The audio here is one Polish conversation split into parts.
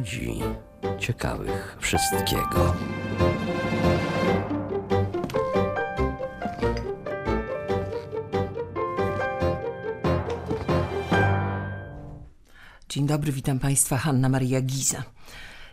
ludzi ciekawych wszystkiego. Dzień dobry, witam Państwa, Hanna Maria Giza.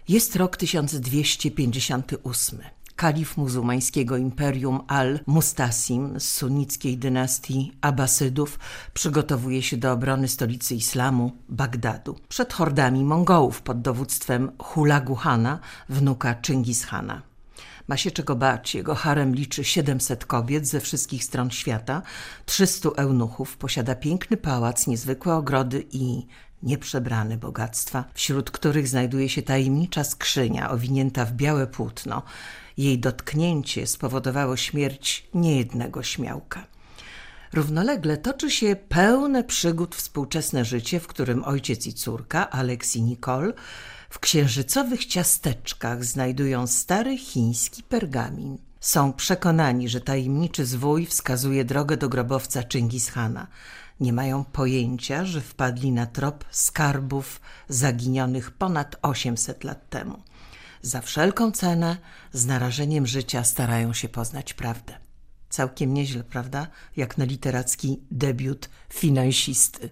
Jest rok 1258. Kalif muzułmańskiego imperium al-Mustasim z sunnickiej dynastii Abbasydów przygotowuje się do obrony stolicy islamu, Bagdadu, przed hordami Mongołów pod dowództwem Hulagu Hana, wnuka Czingis Hana. Ma się czego bać. Jego harem liczy 700 kobiet ze wszystkich stron świata, 300 eunuchów, posiada piękny pałac, niezwykłe ogrody i nieprzebrane bogactwa, wśród których znajduje się tajemnicza skrzynia owinięta w białe płótno. Jej dotknięcie spowodowało śmierć niejednego śmiałka. Równolegle toczy się pełne przygód współczesne życie, w którym ojciec i córka, Alex i Nicole, w księżycowych ciasteczkach znajdują stary chiński pergamin. Są przekonani, że tajemniczy zwój wskazuje drogę do grobowca Chingis Hana. Nie mają pojęcia, że wpadli na trop skarbów zaginionych ponad 800 lat temu. Za wszelką cenę, z narażeniem życia starają się poznać prawdę. Całkiem nieźle, prawda? Jak na literacki debiut finansisty.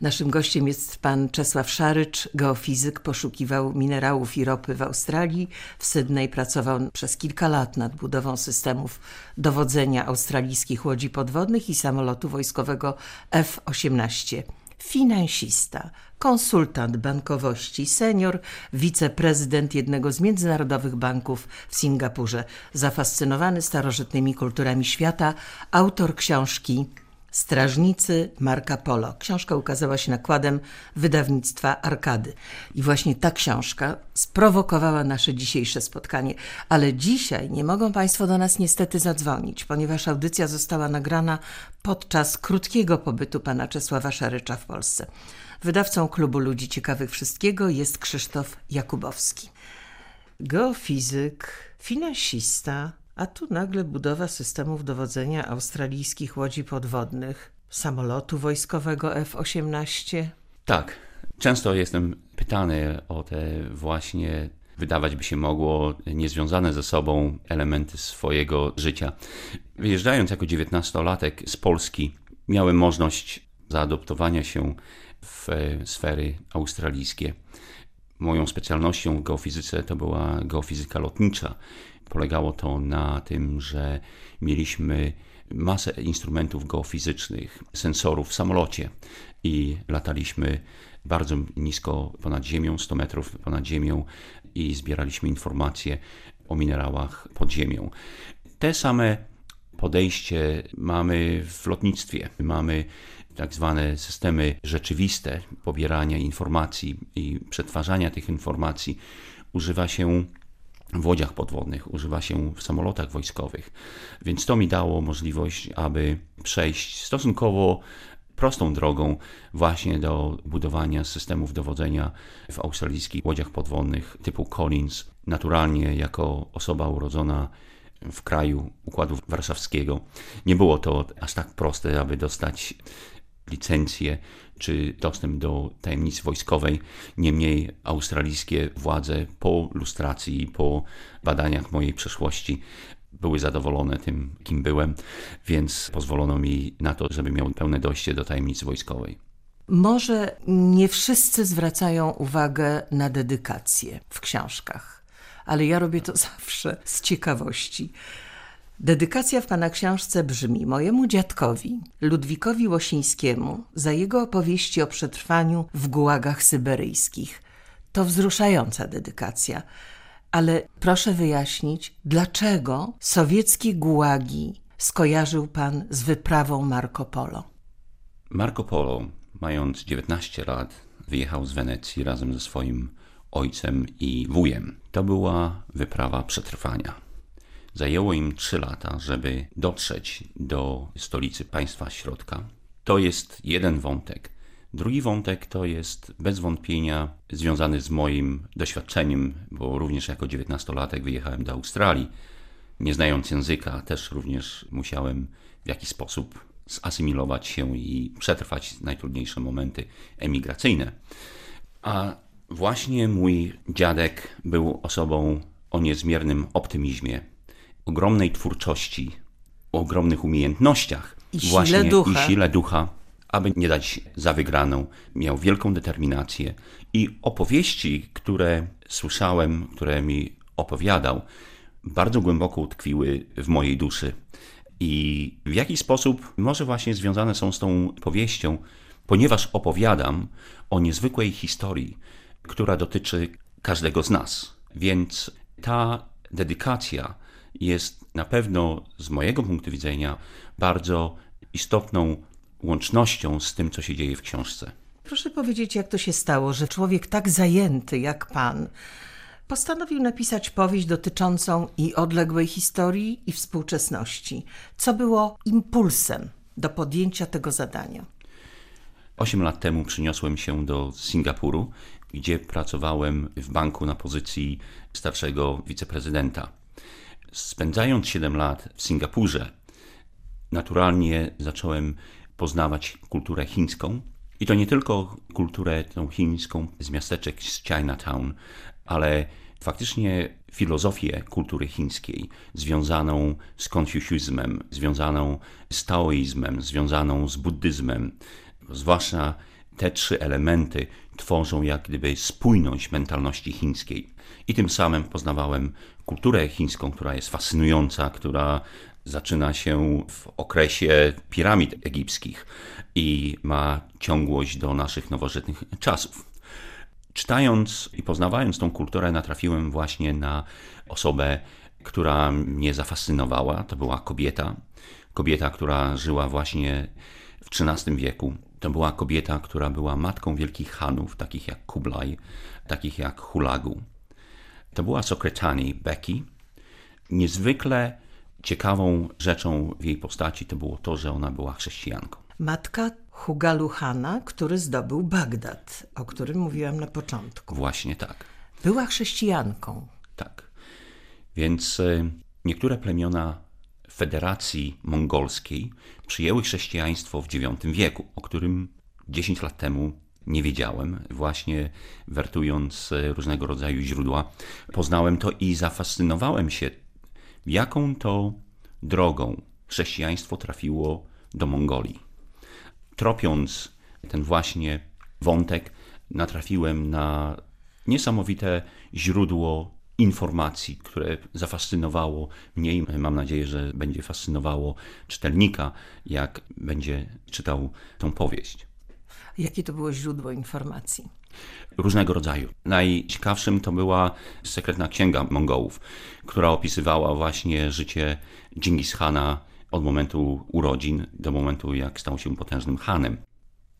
Naszym gościem jest pan Czesław Szarycz, geofizyk, poszukiwał minerałów i ropy w Australii. W Sydney pracował przez kilka lat nad budową systemów dowodzenia australijskich łodzi podwodnych i samolotu wojskowego F-18 finansista, konsultant bankowości, senior, wiceprezydent jednego z międzynarodowych banków w Singapurze, zafascynowany starożytnymi kulturami świata, autor książki Strażnicy Marka Polo. Książka ukazała się nakładem wydawnictwa Arkady. I właśnie ta książka sprowokowała nasze dzisiejsze spotkanie. Ale dzisiaj nie mogą Państwo do nas niestety zadzwonić, ponieważ audycja została nagrana podczas krótkiego pobytu pana Czesława Szarycza w Polsce. Wydawcą Klubu Ludzi Ciekawych Wszystkiego jest Krzysztof Jakubowski. Geofizyk, finansista, a tu nagle budowa systemów dowodzenia australijskich łodzi podwodnych, samolotu wojskowego F-18. Tak. Często jestem pytany o te właśnie, wydawać by się mogło, niezwiązane ze sobą elementy swojego życia. Wyjeżdżając jako dziewiętnastolatek z Polski, miałem możliwość zaadoptowania się w sfery australijskie. Moją specjalnością w geofizyce to była geofizyka lotnicza. Polegało to na tym, że mieliśmy masę instrumentów geofizycznych, sensorów w samolocie i lataliśmy bardzo nisko ponad ziemią, 100 metrów ponad ziemią i zbieraliśmy informacje o minerałach pod ziemią. Te same podejście mamy w lotnictwie. Mamy tak zwane systemy rzeczywiste pobierania informacji i przetwarzania tych informacji. Używa się w łodziach podwodnych, używa się w samolotach wojskowych. Więc to mi dało możliwość, aby przejść stosunkowo prostą drogą właśnie do budowania systemów dowodzenia w australijskich łodziach podwodnych typu Collins. Naturalnie jako osoba urodzona w kraju Układu Warszawskiego nie było to aż tak proste, aby dostać licencję czy dostęp do tajemnicy wojskowej. Niemniej australijskie władze po lustracji, po badaniach mojej przeszłości były zadowolone tym, kim byłem, więc pozwolono mi na to, żeby miał pełne dojście do tajemnicy wojskowej. Może nie wszyscy zwracają uwagę na dedykację w książkach, ale ja robię to zawsze z ciekawości. Dedykacja w pana książce brzmi mojemu dziadkowi, Ludwikowi Łosińskiemu, za jego opowieści o przetrwaniu w gułagach syberyjskich. To wzruszająca dedykacja, ale proszę wyjaśnić, dlaczego sowieckie gułagi skojarzył pan z wyprawą Marco Polo? Marco Polo, mając 19 lat, wyjechał z Wenecji razem ze swoim ojcem i wujem. To była wyprawa przetrwania. Zajęło im trzy lata, żeby dotrzeć do stolicy państwa środka. To jest jeden wątek. Drugi wątek to jest bez wątpienia związany z moim doświadczeniem, bo również jako dziewiętnastolatek wyjechałem do Australii. Nie znając języka, też również musiałem w jakiś sposób zasymilować się i przetrwać najtrudniejsze momenty emigracyjne. A Właśnie mój dziadek był osobą o niezmiernym optymizmie, ogromnej twórczości, o ogromnych umiejętnościach. I sile właśnie, ducha. I sile ducha, aby nie dać za wygraną. Miał wielką determinację i opowieści, które słyszałem, które mi opowiadał, bardzo głęboko utkwiły w mojej duszy. I w jaki sposób może właśnie związane są z tą powieścią, ponieważ opowiadam o niezwykłej historii, która dotyczy każdego z nas. Więc ta dedykacja jest na pewno z mojego punktu widzenia bardzo istotną łącznością z tym, co się dzieje w książce. Proszę powiedzieć, jak to się stało, że człowiek tak zajęty jak pan postanowił napisać powieść dotyczącą i odległej historii, i współczesności. Co było impulsem do podjęcia tego zadania? Osiem lat temu przyniosłem się do Singapuru, gdzie pracowałem w banku na pozycji starszego wiceprezydenta. Spędzając 7 lat w Singapurze, naturalnie zacząłem poznawać kulturę chińską. I to nie tylko kulturę tą chińską z miasteczek z Chinatown, ale faktycznie filozofię kultury chińskiej, związaną z konfucjuizmem, związaną z taoizmem, związaną z buddyzmem. Zwłaszcza te trzy elementy tworzą jak gdyby spójność mentalności chińskiej. I tym samym poznawałem kulturę chińską, która jest fascynująca, która zaczyna się w okresie piramid egipskich i ma ciągłość do naszych nowożytnych czasów. Czytając i poznawając tą kulturę, natrafiłem właśnie na osobę, która mnie zafascynowała. To była kobieta. Kobieta, która żyła właśnie w XIII wieku. To była kobieta, która była matką wielkich Hanów, takich jak Kublai, takich jak Hulagu. To była Sokretani Becky. Niezwykle ciekawą rzeczą w jej postaci to było to, że ona była chrześcijanką. Matka Hugalu Hana, który zdobył Bagdad, o którym mówiłam na początku. Właśnie tak. Była chrześcijanką. Tak. Więc e, niektóre plemiona Federacji Mongolskiej przyjęły chrześcijaństwo w IX wieku, o którym 10 lat temu nie wiedziałem. Właśnie wertując e, różnego rodzaju źródła, poznałem to i zafascynowałem się, jaką to drogą chrześcijaństwo trafiło do Mongolii. Tropiąc ten właśnie wątek, natrafiłem na niesamowite źródło informacji, które zafascynowało mnie i mam nadzieję, że będzie fascynowało czytelnika, jak będzie czytał tą powieść. Jakie to było źródło informacji? Różnego rodzaju. Najciekawszym to była sekretna księga Mongołów, która opisywała właśnie życie Dżingis Hana od momentu urodzin do momentu, jak stał się potężnym Hanem.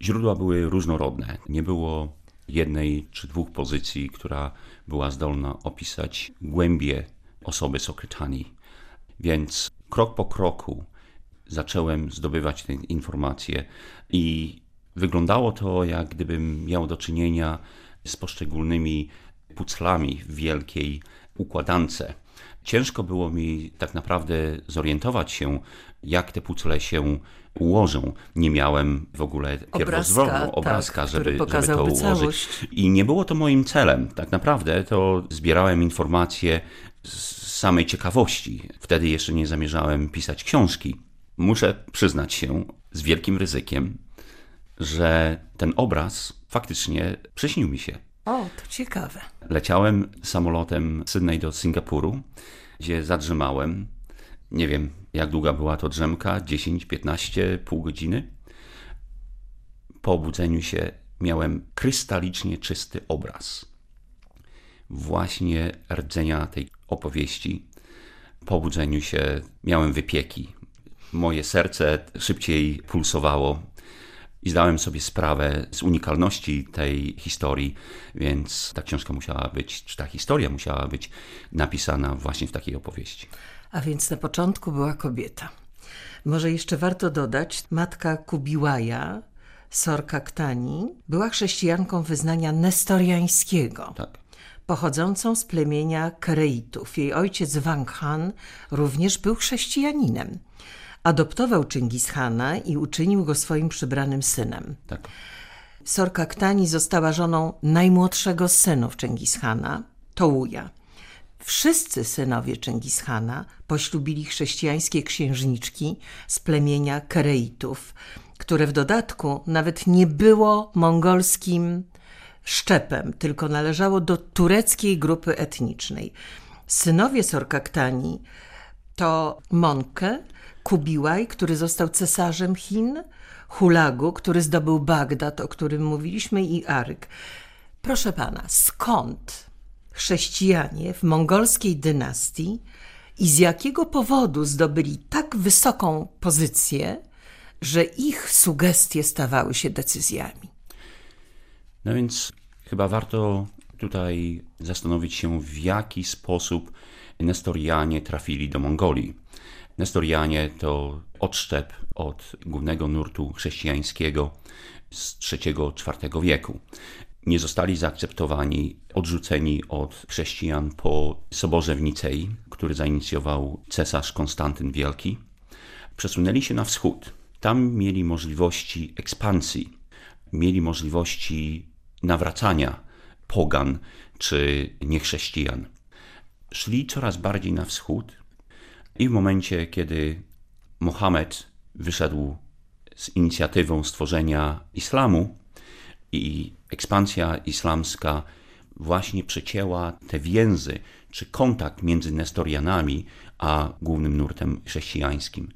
Źródła były różnorodne. Nie było jednej czy dwóch pozycji, która była zdolna opisać głębie osoby Sokrytani. Więc krok po kroku zacząłem zdobywać te informacje i wyglądało to, jak gdybym miał do czynienia z poszczególnymi puclami w wielkiej układance. Ciężko było mi tak naprawdę zorientować się, jak te pucle się ułożą. Nie miałem w ogóle pierwozwrotu, tak, obrazka, który żeby, żeby to ułożyć. całość. I nie było to moim celem. Tak naprawdę to zbierałem informacje z samej ciekawości. Wtedy jeszcze nie zamierzałem pisać książki. Muszę przyznać się z wielkim ryzykiem, że ten obraz faktycznie przyśnił mi się. O, to ciekawe. Leciałem samolotem z Sydney do Singapuru, gdzie zadrzemałem. Nie wiem, jak długa była to drzemka 10, 15, pół godziny. Po obudzeniu się miałem krystalicznie czysty obraz. Właśnie rdzenia tej opowieści. Po obudzeniu się miałem wypieki. Moje serce szybciej pulsowało i zdałem sobie sprawę z unikalności tej historii, więc ta książka musiała być, czy ta historia musiała być napisana właśnie w takiej opowieści. A więc na początku była kobieta. Może jeszcze warto dodać, matka Kubiłaja, Sorka Ktani, była chrześcijanką wyznania nestoriańskiego. Tak. Pochodzącą z plemienia Kereitów. Jej ojciec Wang Han również był chrześcijaninem. Adoptował Chingis Hana i uczynił go swoim przybranym synem. Tak. Sorkaktani została żoną najmłodszego z synów Czengishana, Tołuja. Wszyscy synowie Czengishana poślubili chrześcijańskie księżniczki z plemienia Kereitów, które w dodatku nawet nie było mongolskim szczepem, tylko należało do tureckiej grupy etnicznej. Synowie Sorkaktani to Monke, Kubiłaj, który został cesarzem Chin, Hulagu, który zdobył Bagdad, o którym mówiliśmy, i Aryk. Proszę pana, skąd chrześcijanie w mongolskiej dynastii i z jakiego powodu zdobyli tak wysoką pozycję, że ich sugestie stawały się decyzjami? No więc chyba warto tutaj zastanowić się, w jaki sposób Nestorianie trafili do Mongolii. Nestorianie to odszczep od głównego nurtu chrześcijańskiego z III-IV wieku. Nie zostali zaakceptowani, odrzuceni od chrześcijan po soborze w Nicei, który zainicjował cesarz Konstantyn Wielki. Przesunęli się na wschód. Tam mieli możliwości ekspansji, mieli możliwości nawracania pogan czy niechrześcijan. Szli coraz bardziej na wschód i w momencie, kiedy Mohamed wyszedł z inicjatywą stworzenia islamu i ekspansja islamska właśnie przecięła te więzy czy kontakt między Nestorianami a głównym nurtem chrześcijańskim.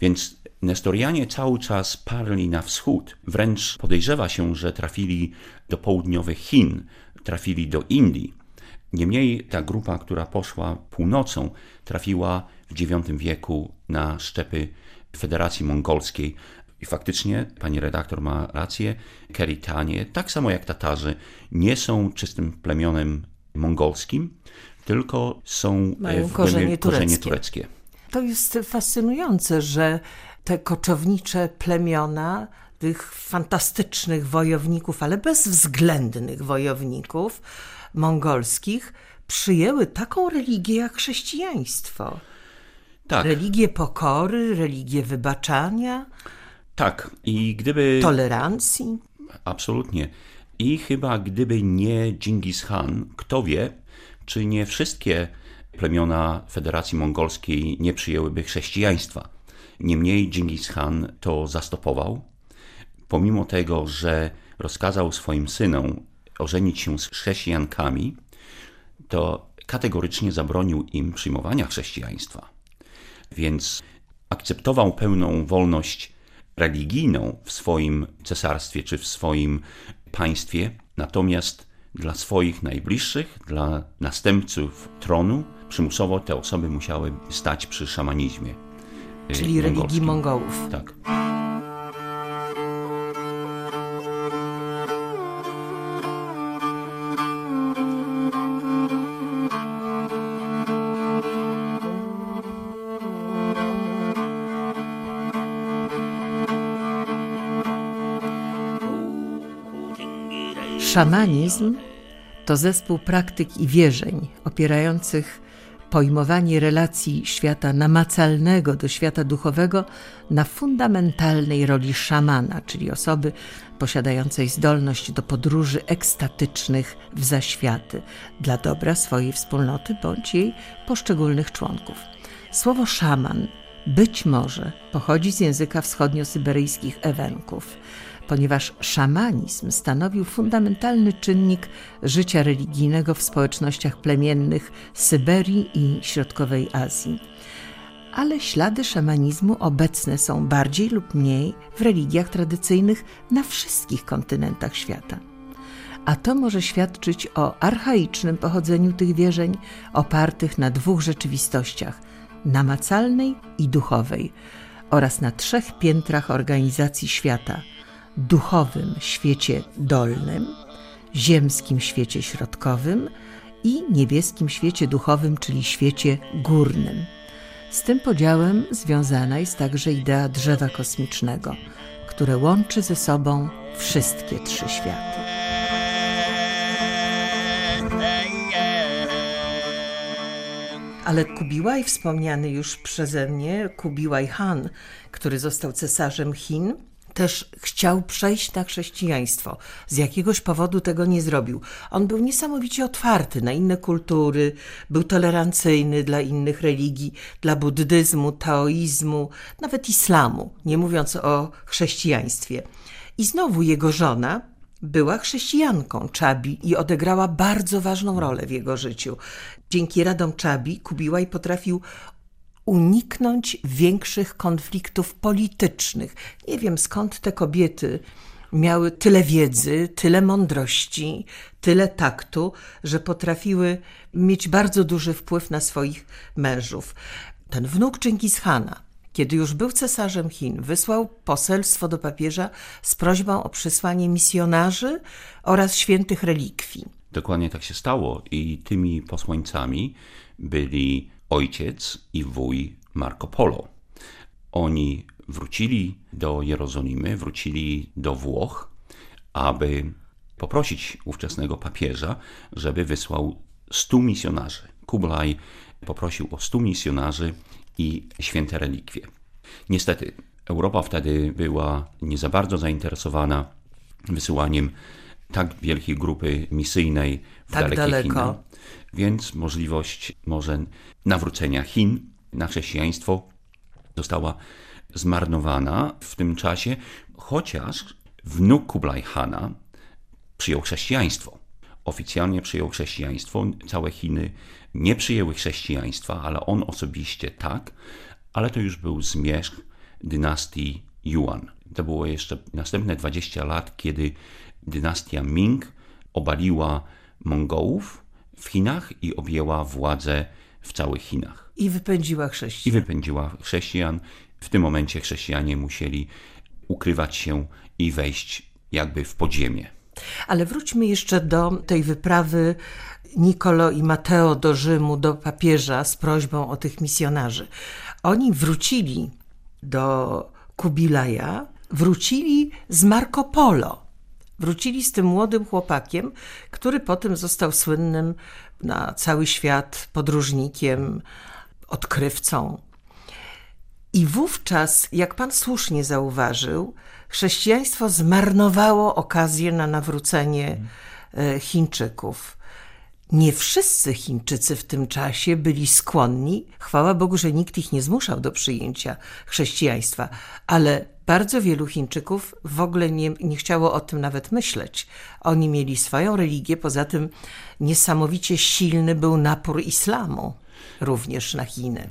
Więc Nestorianie cały czas parli na wschód. Wręcz podejrzewa się, że trafili do południowych Chin, trafili do Indii. Niemniej ta grupa, która poszła północą, trafiła w IX wieku na szczepy Federacji Mongolskiej. I faktycznie pani redaktor ma rację, Keritanie, tak samo jak Tatarzy, nie są czystym plemionem mongolskim, tylko są Mają w korzenie korzenie tureckie. tureckie. To jest fascynujące, że te koczownicze plemiona tych fantastycznych wojowników, ale bezwzględnych wojowników mongolskich przyjęły taką religię jak chrześcijaństwo. Tak, Religię pokory, religię wybaczania, tak. I gdyby... tolerancji. Absolutnie. I chyba gdyby nie Dżingis Khan, kto wie, czy nie wszystkie plemiona Federacji Mongolskiej nie przyjęłyby chrześcijaństwa. Niemniej Dżingis Khan to zastopował, pomimo tego, że rozkazał swoim synom ożenić się z chrześcijankami, to kategorycznie zabronił im przyjmowania chrześcijaństwa. Więc akceptował pełną wolność religijną w swoim cesarstwie czy w swoim państwie, natomiast dla swoich najbliższych, dla następców tronu, przymusowo te osoby musiały stać przy szamanizmie. y, Czyli religii mongolskim. Mongołów. Tak. Szamanizm to zespół praktyk i wierzeń opierających pojmowanie relacji świata namacalnego do świata duchowego na fundamentalnej roli szamana, czyli osoby posiadającej zdolność do podróży ekstatycznych w zaświaty dla dobra swojej wspólnoty bądź jej poszczególnych członków. Słowo szaman być może pochodzi z języka wschodniosyberyjskich Ewenków, ponieważ szamanizm stanowił fundamentalny czynnik życia religijnego w społecznościach plemiennych Syberii i Środkowej Azji. Ale ślady szamanizmu obecne są bardziej lub mniej w religiach tradycyjnych na wszystkich kontynentach świata a to może świadczyć o archaicznym pochodzeniu tych wierzeń opartych na dwóch rzeczywistościach namacalnej i duchowej oraz na trzech piętrach organizacji świata duchowym świecie dolnym, ziemskim świecie środkowym i niebieskim świecie duchowym, czyli świecie górnym. Z tym podziałem związana jest także idea drzewa kosmicznego, które łączy ze sobą wszystkie trzy światy. Ale Kubiłaj, wspomniany już przeze mnie, Kubiłaj Han, który został cesarzem Chin, też chciał przejść na chrześcijaństwo. Z jakiegoś powodu tego nie zrobił. On był niesamowicie otwarty na inne kultury, był tolerancyjny dla innych religii, dla buddyzmu, taoizmu, nawet islamu, nie mówiąc o chrześcijaństwie. I znowu jego żona była chrześcijanką Czabi i odegrała bardzo ważną rolę w jego życiu. Dzięki radom Czabi Kubiłaj potrafił uniknąć większych konfliktów politycznych. Nie wiem skąd te kobiety miały tyle wiedzy, tyle mądrości, tyle taktu, że potrafiły mieć bardzo duży wpływ na swoich mężów. Ten wnuk Dżingishana, kiedy już był cesarzem Chin, wysłał poselstwo do papieża z prośbą o przysłanie misjonarzy oraz świętych relikwii. Dokładnie tak się stało i tymi posłańcami byli ojciec i wuj Marco Polo. Oni wrócili do Jerozolimy, wrócili do Włoch, aby poprosić ówczesnego papieża, żeby wysłał stu misjonarzy. Kublaj poprosił o stu misjonarzy i święte relikwie. Niestety, Europa wtedy była nie za bardzo zainteresowana wysyłaniem tak wielkiej grupy misyjnej w Tak dalekie daleko. Chiny, więc możliwość może nawrócenia Chin na chrześcijaństwo została zmarnowana w tym czasie, chociaż wnuk Kublai Hana przyjął chrześcijaństwo. Oficjalnie przyjął chrześcijaństwo. Całe Chiny nie przyjęły chrześcijaństwa, ale on osobiście tak, ale to już był zmierzch dynastii Yuan. To było jeszcze następne 20 lat, kiedy dynastia Ming obaliła Mongołów w Chinach i objęła władzę w całych Chinach. I wypędziła I chrześcijan. wypędziła chrześcijan. W tym momencie chrześcijanie musieli ukrywać się i wejść jakby w podziemie. Ale wróćmy jeszcze do tej wyprawy Nicolo i Mateo do Rzymu, do papieża z prośbą o tych misjonarzy. Oni wrócili do Kubilaja, wrócili z Marco Polo. Wrócili z tym młodym chłopakiem, który potem został słynnym na cały świat podróżnikiem, odkrywcą. I wówczas, jak pan słusznie zauważył, chrześcijaństwo zmarnowało okazję na nawrócenie e, Chińczyków. Nie wszyscy Chińczycy w tym czasie byli skłonni, chwała Bogu, że nikt ich nie zmuszał do przyjęcia chrześcijaństwa, ale bardzo wielu Chińczyków w ogóle nie, nie chciało o tym nawet myśleć. Oni mieli swoją religię, poza tym niesamowicie silny był napór islamu również na Chiny.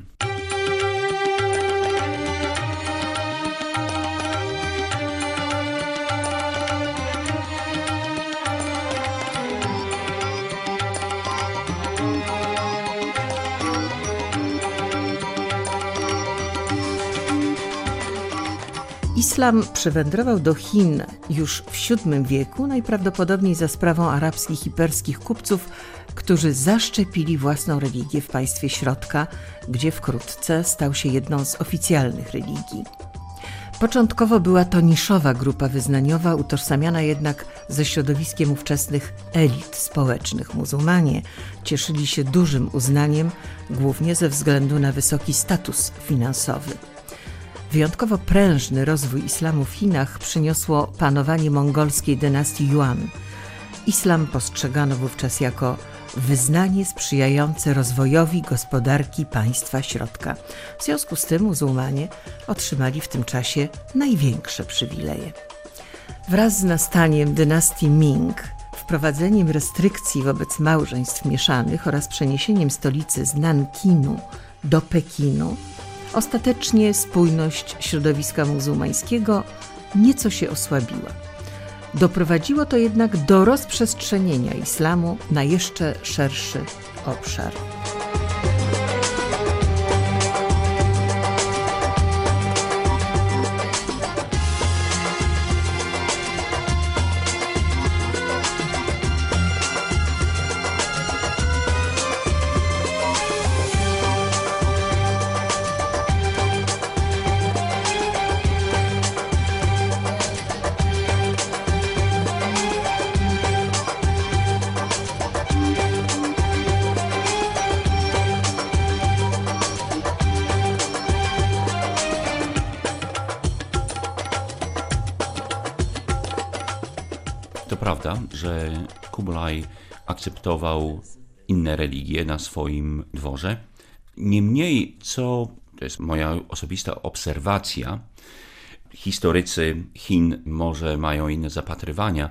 Islam przywędrował do Chin już w VII wieku, najprawdopodobniej za sprawą arabskich i perskich kupców, którzy zaszczepili własną religię w państwie środka, gdzie wkrótce stał się jedną z oficjalnych religii. Początkowo była to niszowa grupa wyznaniowa, utożsamiana jednak ze środowiskiem ówczesnych elit społecznych. Muzułmanie cieszyli się dużym uznaniem, głównie ze względu na wysoki status finansowy. Wyjątkowo prężny rozwój islamu w Chinach przyniosło panowanie mongolskiej dynastii Yuan. Islam postrzegano wówczas jako wyznanie sprzyjające rozwojowi gospodarki państwa środka. W związku z tym muzułmanie otrzymali w tym czasie największe przywileje. Wraz z nastaniem dynastii Ming, wprowadzeniem restrykcji wobec małżeństw mieszanych oraz przeniesieniem stolicy z Nankinu do Pekinu, ostatecznie spójność środowiska muzułmańskiego nieco się osłabiła. Doprowadziło to jednak do rozprzestrzenienia islamu na jeszcze szerszy obszar. Prawda, że Kublai akceptował inne religie na swoim dworze. Niemniej, co to jest moja osobista obserwacja, historycy Chin może mają inne zapatrywania,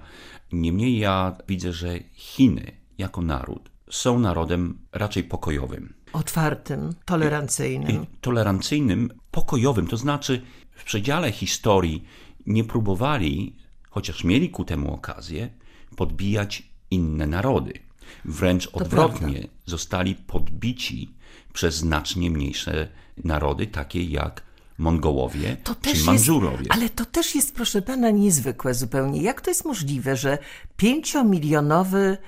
niemniej ja widzę, że Chiny jako naród są narodem raczej pokojowym. Otwartym, tolerancyjnym. Tolerancyjnym, pokojowym, to znaczy w przedziale historii nie próbowali, chociaż mieli ku temu okazję, podbijać inne narody. Wręcz odwrotnie, zostali podbici przez znacznie mniejsze narody, takie jak Mongołowie To czy też Mandżurowie. jest, ale to też jest, proszę pana, niezwykłe zupełnie. Jak to jest możliwe, że pięciomilionowy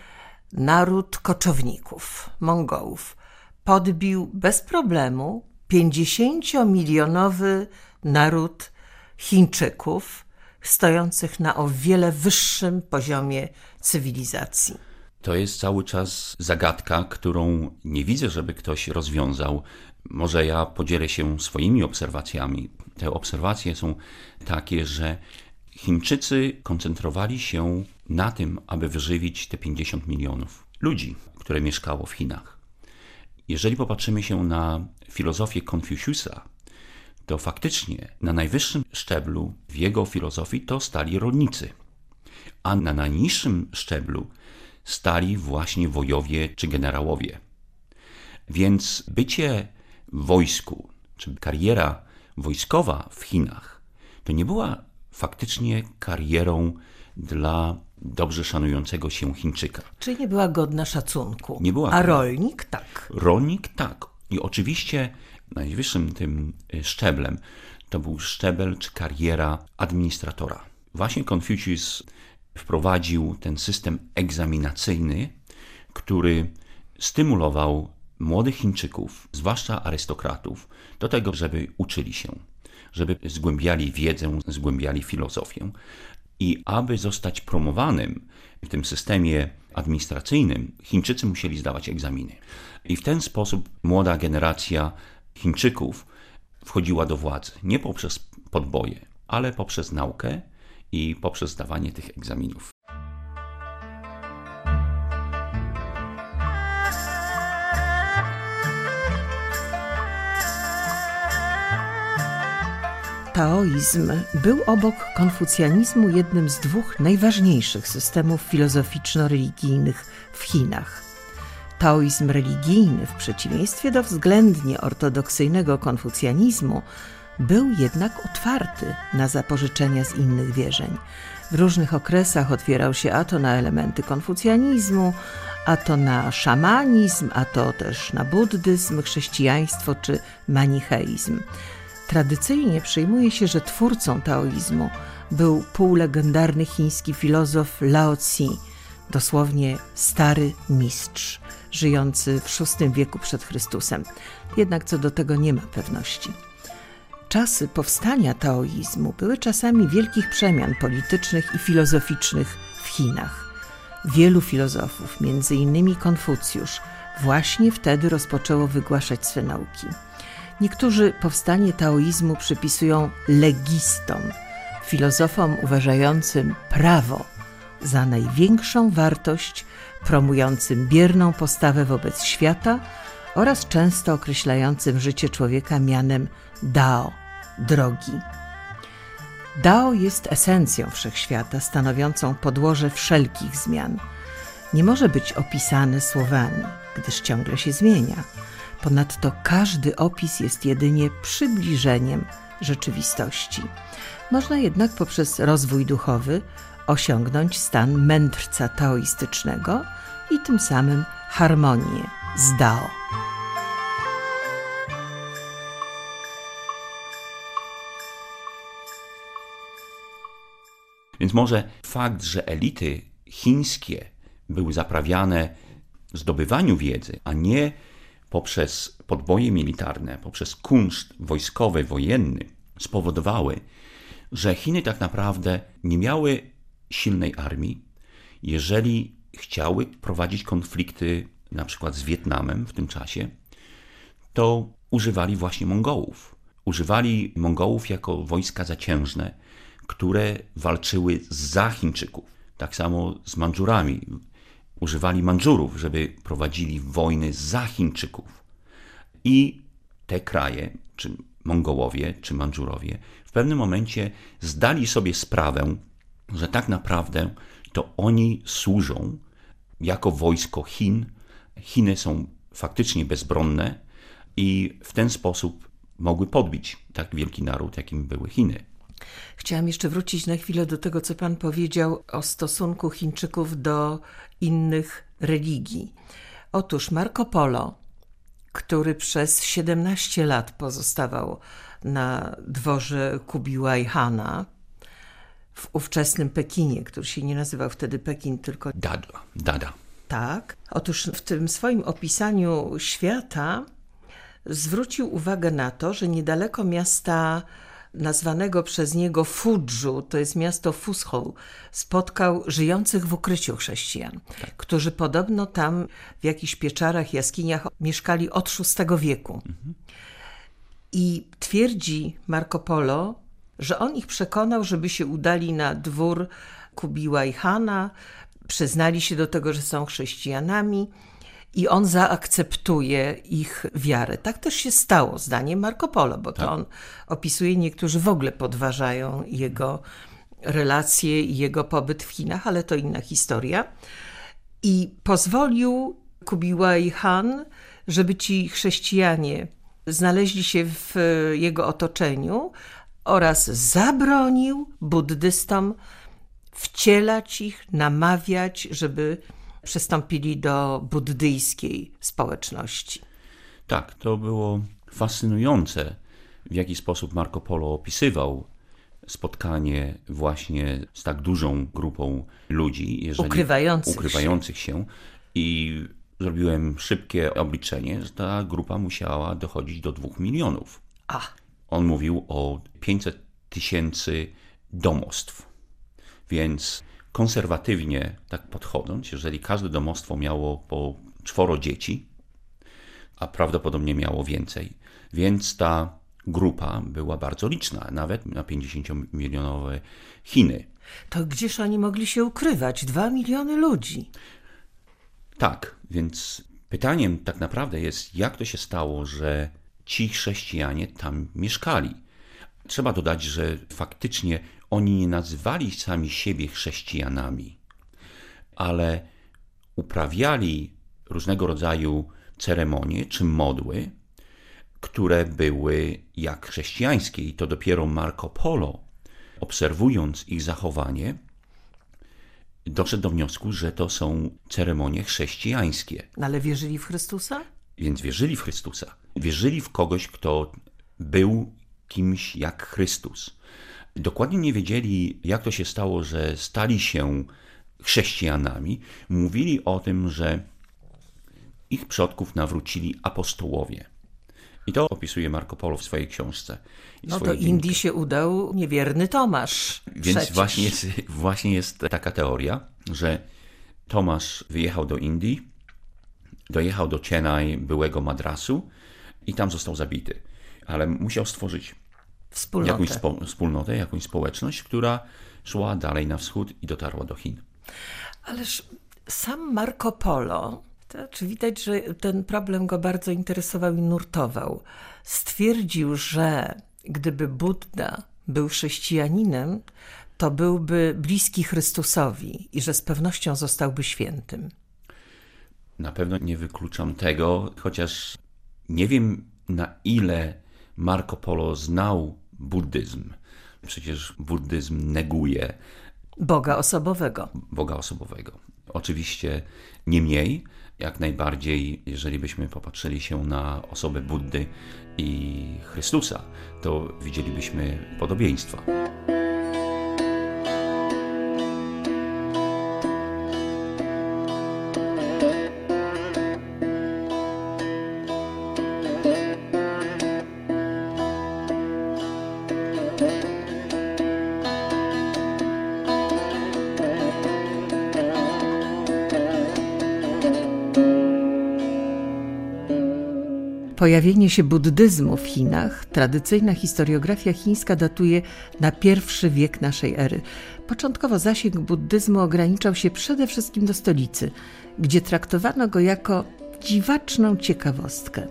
naród koczowników, Mongołów, podbił bez problemu pięćdziesięciomilionowy naród Chińczyków, stojących na o wiele wyższym poziomie cywilizacji. To jest cały czas zagadka, którą nie widzę, żeby ktoś rozwiązał. Może ja podzielę się swoimi obserwacjami. Te obserwacje są takie, że Chińczycy koncentrowali się na tym, aby wyżywić te 50 milionów ludzi, które mieszkało w Chinach. Jeżeli popatrzymy się na filozofię Konfucjusa, to faktycznie na najwyższym szczeblu w jego filozofii to stali rolnicy, a na najniższym szczeblu stali właśnie wojowie czy generałowie. Więc bycie w wojsku, czy kariera wojskowa w Chinach, to nie była faktycznie karierą dla dobrze szanującego się Chińczyka. Czyli nie była godna szacunku. Nie była A godna. rolnik tak. Rolnik tak. I oczywiście najwyższym tym y, szczeblem to był szczebel czy kariera administratora. Właśnie Konfucjus wprowadził ten system egzaminacyjny, który stymulował młodych Chińczyków, zwłaszcza arystokratów, do tego, żeby uczyli się, żeby zgłębiali wiedzę, zgłębiali filozofię. I aby zostać promowanym w tym systemie administracyjnym, Chińczycy musieli zdawać egzaminy. I w ten sposób młoda generacja Chińczyków wchodziła do władzy nie poprzez podboje, ale poprzez naukę i poprzez zdawanie tych egzaminów. Taoizm był obok konfucjanizmu jednym z dwóch najważniejszych systemów filozoficzno-religijnych w Chinach. Taoizm religijny, w przeciwieństwie do względnie ortodoksyjnego konfucjanizmu, był jednak otwarty na zapożyczenia z innych wierzeń. W różnych okresach otwierał się a to na elementy konfucjanizmu, a to na szamanizm, a to też na buddyzm, chrześcijaństwo czy manicheizm. Tradycyjnie przyjmuje się, że twórcą taoizmu był półlegendarny chiński filozof Lao Tzu, dosłownie stary mistrz, żyjący w VI wieku przed Chrystusem. Jednak co do tego nie ma pewności. Czasy powstania taoizmu były czasami wielkich przemian politycznych i filozoficznych w Chinach. Wielu filozofów, innymi Konfucjusz, właśnie wtedy rozpoczęło wygłaszać swe nauki. Niektórzy powstanie taoizmu przypisują legistom, filozofom uważającym prawo za największą wartość, promującym bierną postawę wobec świata oraz często określającym życie człowieka mianem Dao, drogi. Dao jest esencją wszechświata, stanowiącą podłoże wszelkich zmian. Nie może być opisane słowami, gdyż ciągle się zmienia. Ponadto każdy opis jest jedynie przybliżeniem rzeczywistości. Można jednak poprzez rozwój duchowy osiągnąć stan mędrca taoistycznego i tym samym harmonię z Dao. Więc może fakt, że elity chińskie były zaprawiane zdobywaniu wiedzy, a nie poprzez podboje militarne, poprzez kunszt wojskowy, wojenny, spowodowały, że Chiny tak naprawdę nie miały silnej armii, jeżeli chciały prowadzić konflikty na przykład z Wietnamem w tym czasie, to używali właśnie Mongołów. Używali Mongołów jako wojska zaciężne, które walczyły za Chińczyków. Tak samo z Mandżurami. Używali Mandżurów, żeby prowadzili wojny za Chińczyków. I te kraje, czy Mongołowie, czy Mandżurowie, w pewnym momencie zdali sobie sprawę, że tak naprawdę to oni służą jako wojsko Chin. Chiny są faktycznie bezbronne i w ten sposób mogły podbić tak wielki naród, jakim były Chiny. Chciałam jeszcze wrócić na chwilę do tego, co pan powiedział o stosunku Chińczyków do innych religii. Otóż Marco Polo, który przez 17 lat pozostawał na dworze Kubiłaj Hana w ówczesnym Pekinie, który się nie nazywał wtedy Pekin, tylko Dada, dada. tak. Otóż w tym swoim opisaniu świata zwrócił uwagę na to, że niedaleko miasta nazwanego przez niego Fudżu, to jest miasto Fushou, spotkał żyjących w ukryciu chrześcijan, którzy podobno tam w jakichś pieczarach, jaskiniach mieszkali od VI wieku. I twierdzi Marco Polo, że on ich przekonał, żeby się udali na dwór Kubiła i Hana, przyznali się do tego, że są chrześcijanami i on zaakceptuje ich wiarę. Tak też się stało, zdaniem Marco Polo, bo to on opisuje, niektórzy w ogóle podważają jego relacje i jego pobyt w Chinach, ale to inna historia. I pozwolił Kubiłaj Han, żeby ci chrześcijanie znaleźli się w jego otoczeniu oraz zabronił buddystom wcielać ich, namawiać, żeby przystąpili do buddyjskiej społeczności. Tak, to było fascynujące, w jaki sposób Marco Polo opisywał spotkanie właśnie z tak dużą grupą ludzi, Ukrywających ukrywających się. I zrobiłem szybkie obliczenie, że ta grupa musiała dochodzić do dwóch milionów. A, On mówił o 500 tysięcy domostw. Więc konserwatywnie tak podchodząc, jeżeli każde domostwo miało po czworo dzieci, a prawdopodobnie miało więcej, więc ta grupa była bardzo liczna, nawet na 50-milionowe Chiny. to gdzież oni mogli się ukrywać? Dwa miliony ludzi. Tak, więc pytaniem tak naprawdę jest, jak to się stało, że ci chrześcijanie tam mieszkali. Trzeba dodać, że faktycznie oni nie nazywali sami siebie chrześcijanami, ale uprawiali różnego rodzaju ceremonie czy modły, które były jak chrześcijańskie. I to dopiero Marco Polo, obserwując ich zachowanie, doszedł do wniosku, że to są ceremonie chrześcijańskie. No ale wierzyli w Chrystusa? Więc wierzyli w Chrystusa. Wierzyli w kogoś, kto był kimś jak Chrystus. Dokładnie nie wiedzieli, jak to się stało, że stali się chrześcijanami. Mówili o tym, że ich przodków nawrócili apostołowie. I to opisuje Marco Polo w swojej książce. No to Indii się udał niewierny Tomasz. więc przecież. właśnie jest, właśnie jest taka teoria, że Tomasz wyjechał do Indii, dojechał do Chennai, byłego Madrasu i tam został zabity. Ale musiał stworzyć Wspólnotę. jakąś spo, wspólnotę, jakąś społeczność, która szła dalej na wschód i dotarła do Chin. Ależ sam Marco Polo, to znaczy widać, że ten problem go bardzo interesował i nurtował. Stwierdził, że gdyby Buddha był chrześcijaninem, to byłby bliski Chrystusowi i że z pewnością zostałby świętym. Na pewno nie wykluczam tego, chociaż nie wiem na ile Marco Polo znał buddyzm. Przecież buddyzm neguje Boga osobowego. Boga osobowego. Oczywiście nie mniej, jak najbardziej, jeżeli byśmy popatrzyli się na osobę Buddy i Chrystusa, to widzielibyśmy podobieństwa. Pojawienie się buddyzmu w Chinach tradycyjna historiografia chińska datuje na pierwszy wiek naszej ery. Początkowo zasięg buddyzmu ograniczał się przede wszystkim do stolicy, gdzie traktowano go jako dziwaczną ciekawostkę.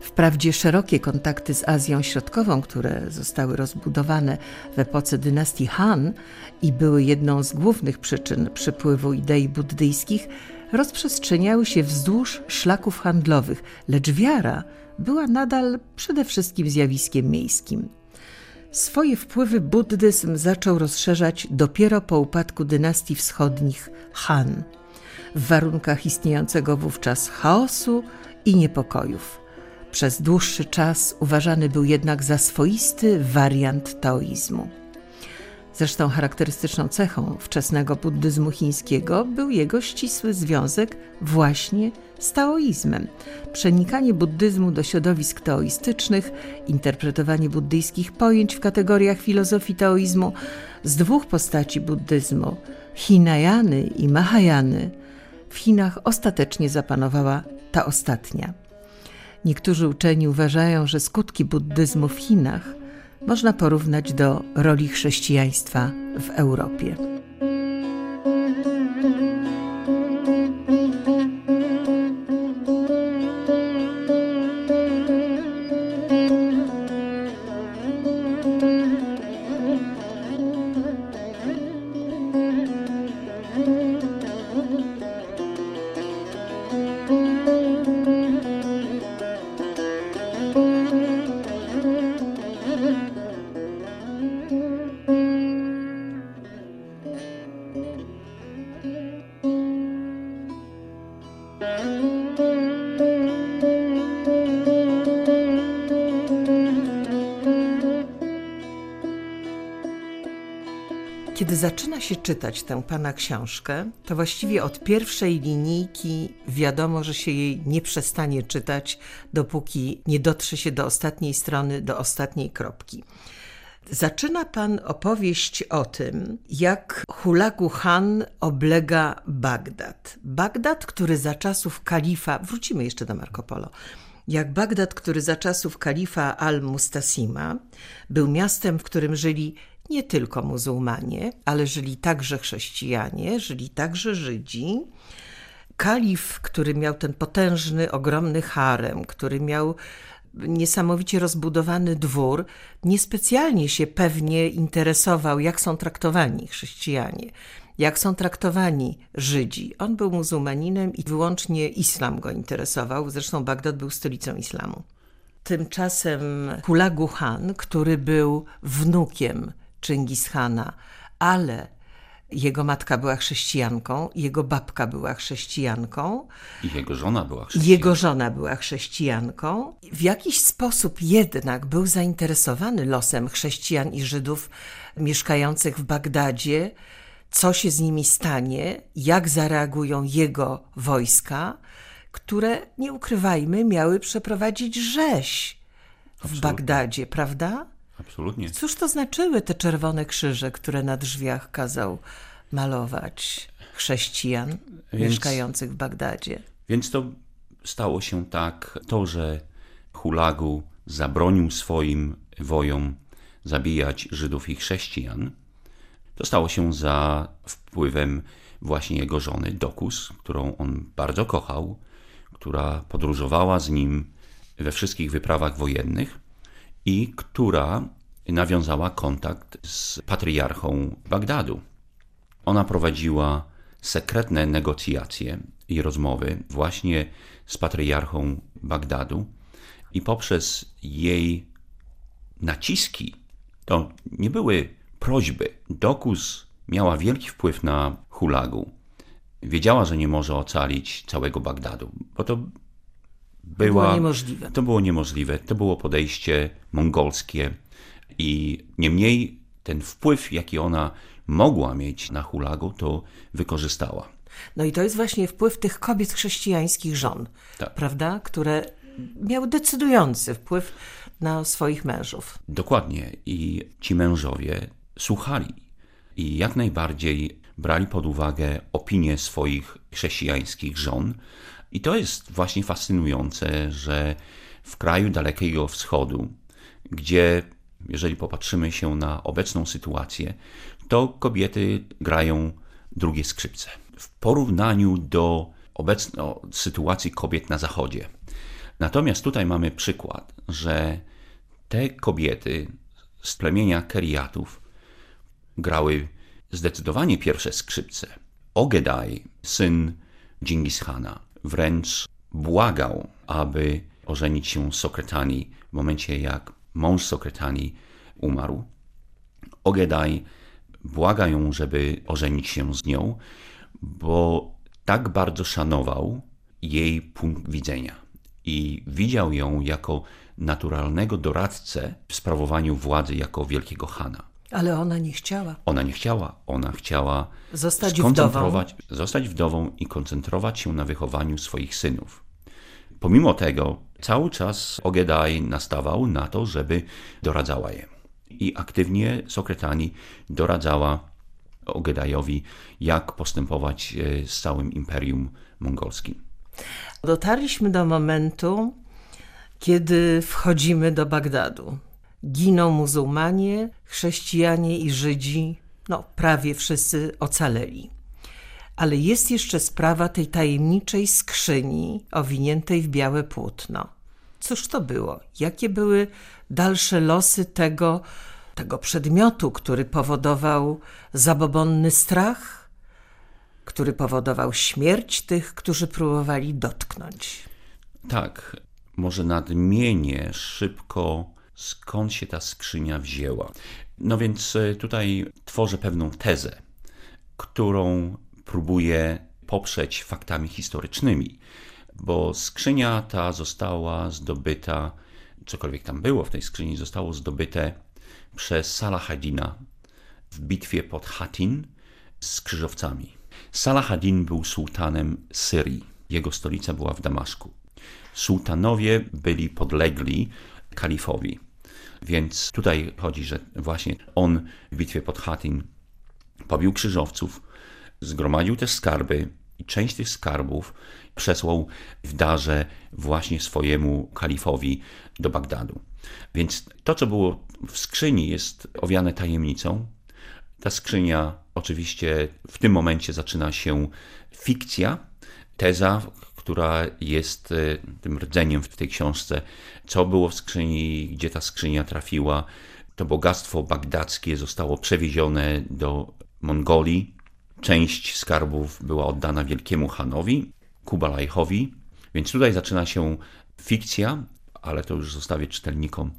Wprawdzie szerokie kontakty z Azją Środkową, które zostały rozbudowane w epoce dynastii Han i były jedną z głównych przyczyn przypływu idei buddyjskich, rozprzestrzeniały się wzdłuż szlaków handlowych, lecz wiara była nadal przede wszystkim zjawiskiem miejskim. Swoje wpływy buddyzm zaczął rozszerzać dopiero po upadku dynastii wschodnich Han, w warunkach istniejącego wówczas chaosu i niepokojów. Przez dłuższy czas uważany był jednak za swoisty wariant taoizmu. Zresztą charakterystyczną cechą wczesnego buddyzmu chińskiego był jego ścisły związek właśnie z taoizmem. Przenikanie buddyzmu do środowisk taoistycznych, interpretowanie buddyjskich pojęć w kategoriach filozofii taoizmu z dwóch postaci buddyzmu, Hinayany i Mahayany, w Chinach ostatecznie zapanowała ta ostatnia. Niektórzy uczeni uważają, że skutki buddyzmu w Chinach można porównać do roli chrześcijaństwa w Europie. Zaczyna się czytać tę pana książkę, to właściwie od pierwszej linijki wiadomo, że się jej nie przestanie czytać, dopóki nie dotrze się do ostatniej strony, do ostatniej kropki. Zaczyna pan opowieść o tym, jak Hulagu Khan oblega Bagdad. Bagdad, który za czasów kalifa, wrócimy jeszcze do Marco Polo, jak Bagdad, który za czasów kalifa al-Mustasima był miastem, w którym żyli nie tylko muzułmanie, ale żyli także chrześcijanie, żyli także Żydzi. Kalif, który miał ten potężny, ogromny harem, który miał niesamowicie rozbudowany dwór, niespecjalnie się pewnie interesował, jak są traktowani chrześcijanie, jak są traktowani Żydzi. On był muzułmaninem i wyłącznie islam go interesował, zresztą Bagdad był stolicą islamu. Tymczasem Hulagu Khan, który był wnukiem Chingishana, ale jego matka była chrześcijanką, jego babka była chrześcijanką. I jego żona była chrześcijanką. Jego żona była chrześcijanką. W jakiś sposób jednak był zainteresowany losem chrześcijan i Żydów mieszkających w Bagdadzie, co się z nimi stanie, jak zareagują jego wojska, które, nie ukrywajmy, miały przeprowadzić rzeź w Absolutnie. Bagdadzie, prawda? Absolutnie. Cóż to znaczyły te czerwone krzyże, które na drzwiach kazał malować chrześcijan Więc- mieszkających w Bagdadzie? Więc to stało się tak, to, że Hulagu zabronił swoim wojom zabijać Żydów i chrześcijan, to stało się za wpływem właśnie jego żony Dokus, którą on bardzo kochał, która podróżowała z nim we wszystkich wyprawach wojennych i która nawiązała kontakt z patriarchą Bagdadu. Ona prowadziła sekretne negocjacje i rozmowy właśnie z patriarchą Bagdadu i poprzez jej naciski, to nie były prośby. Dokus miała wielki wpływ na Hulagu. Wiedziała, że nie może ocalić całego Bagdadu, bo to była, było niemożliwe. To było niemożliwe. To było podejście mongolskie i niemniej ten wpływ, jaki ona mogła mieć na Hulagu, to wykorzystała. No i to jest właśnie wpływ tych kobiet chrześcijańskich żon, Tak. prawda? Które miały decydujący wpływ na swoich mężów. Dokładnie. I ci mężowie słuchali i jak najbardziej brali pod uwagę opinie swoich chrześcijańskich żon. I to jest właśnie fascynujące, że w kraju Dalekiego Wschodu, gdzie, jeżeli popatrzymy się na obecną sytuację, to kobiety grają drugie skrzypce. W porównaniu do obecnej sytuacji kobiet na Zachodzie. Natomiast tutaj mamy przykład, że te kobiety z plemienia Keriatów grały zdecydowanie pierwsze skrzypce. Ogedaj, syn Dżingis Khana, wręcz błagał, aby ożenić się z Sokretani w momencie, jak mąż Sokretani umarł. Ogedaj błaga ją, żeby ożenić się z nią, bo tak bardzo szanował jej punkt widzenia i widział ją jako naturalnego doradcę w sprawowaniu władzy jako wielkiego Hana. Ale ona nie chciała. Ona nie chciała, ona chciała Zostać skoncentrować, zostać wdową i koncentrować się na wychowaniu swoich synów. Pomimo tego, cały czas Ogedaj nastawał na to, żeby doradzała je. I aktywnie Sokretani doradzała Ogedajowi, jak postępować e, z całym imperium mongolskim. Dotarliśmy do momentu, kiedy wchodzimy do Bagdadu. Giną muzułmanie, chrześcijanie i Żydzi, no prawie wszyscy ocaleli. Ale jest jeszcze sprawa tej tajemniczej skrzyni owiniętej w białe płótno. Cóż to było? Jakie były dalsze losy tego, tego przedmiotu, który powodował zabobonny strach, który powodował śmierć tych, którzy próbowali dotknąć? Tak, może nadmienię szybko, skąd się ta skrzynia wzięła. No więc e, tutaj tworzę pewną tezę, którą próbuję poprzeć faktami historycznymi, bo skrzynia ta została zdobyta, cokolwiek tam było w tej skrzyni, zostało zdobyte przez Salahadina w bitwie pod Hatin z krzyżowcami. Salahadin był sułtanem Syrii. Jego stolica była w Damaszku. Sułtanowie byli podlegli kalifowi. Więc tutaj chodzi, że właśnie on w bitwie pod Hatin pobił krzyżowców, zgromadził też skarby i część tych skarbów przesłał w darze właśnie swojemu kalifowi do Bagdadu. Więc to, co było w skrzyni, jest owiane tajemnicą. Ta skrzynia, oczywiście, w tym momencie zaczyna się fikcja, teza, która jest e, tym rdzeniem w tej książce, co było w skrzyni, gdzie ta skrzynia trafiła. To bogactwo bagdackie zostało przewiezione do Mongolii. Część skarbów była oddana wielkiemu Hanowi, Kubalajchowi, więc tutaj zaczyna się fikcja, ale to już zostawię czytelnikom,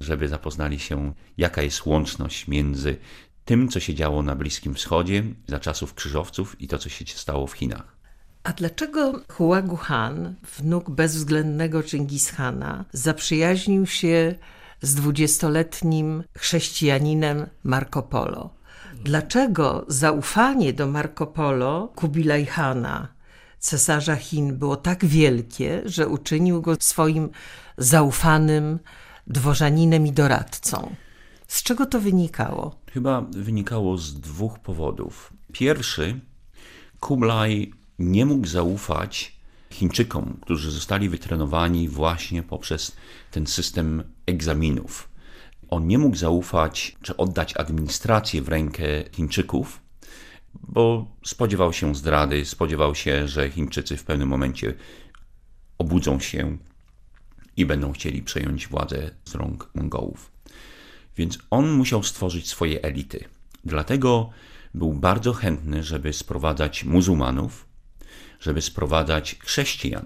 żeby zapoznali się, jaka jest łączność między tym, co się działo na Bliskim Wschodzie za czasów krzyżowców i to, co się stało w Chinach. A dlaczego Huagu Han, wnuk bezwzględnego Chingishana, zaprzyjaźnił się z dwudziestoletnim chrześcijaninem Marco Polo? Dlaczego zaufanie do Marco Polo Kubilaj Hana, cesarza Chin, było tak wielkie, że uczynił go swoim zaufanym dworzaninem i doradcą? Z czego to wynikało? Chyba wynikało z dwóch powodów. Pierwszy, Kublai nie mógł zaufać Chińczykom, którzy zostali wytrenowani właśnie poprzez ten system egzaminów. On nie mógł zaufać czy oddać administrację w rękę Chińczyków, bo spodziewał się zdrady, spodziewał się, że Chińczycy w pewnym momencie obudzą się i będą chcieli przejąć władzę z rąk Mongołów. Więc on musiał stworzyć swoje elity. Dlatego był bardzo chętny, żeby sprowadzać muzułmanów, żeby sprowadzać chrześcijan.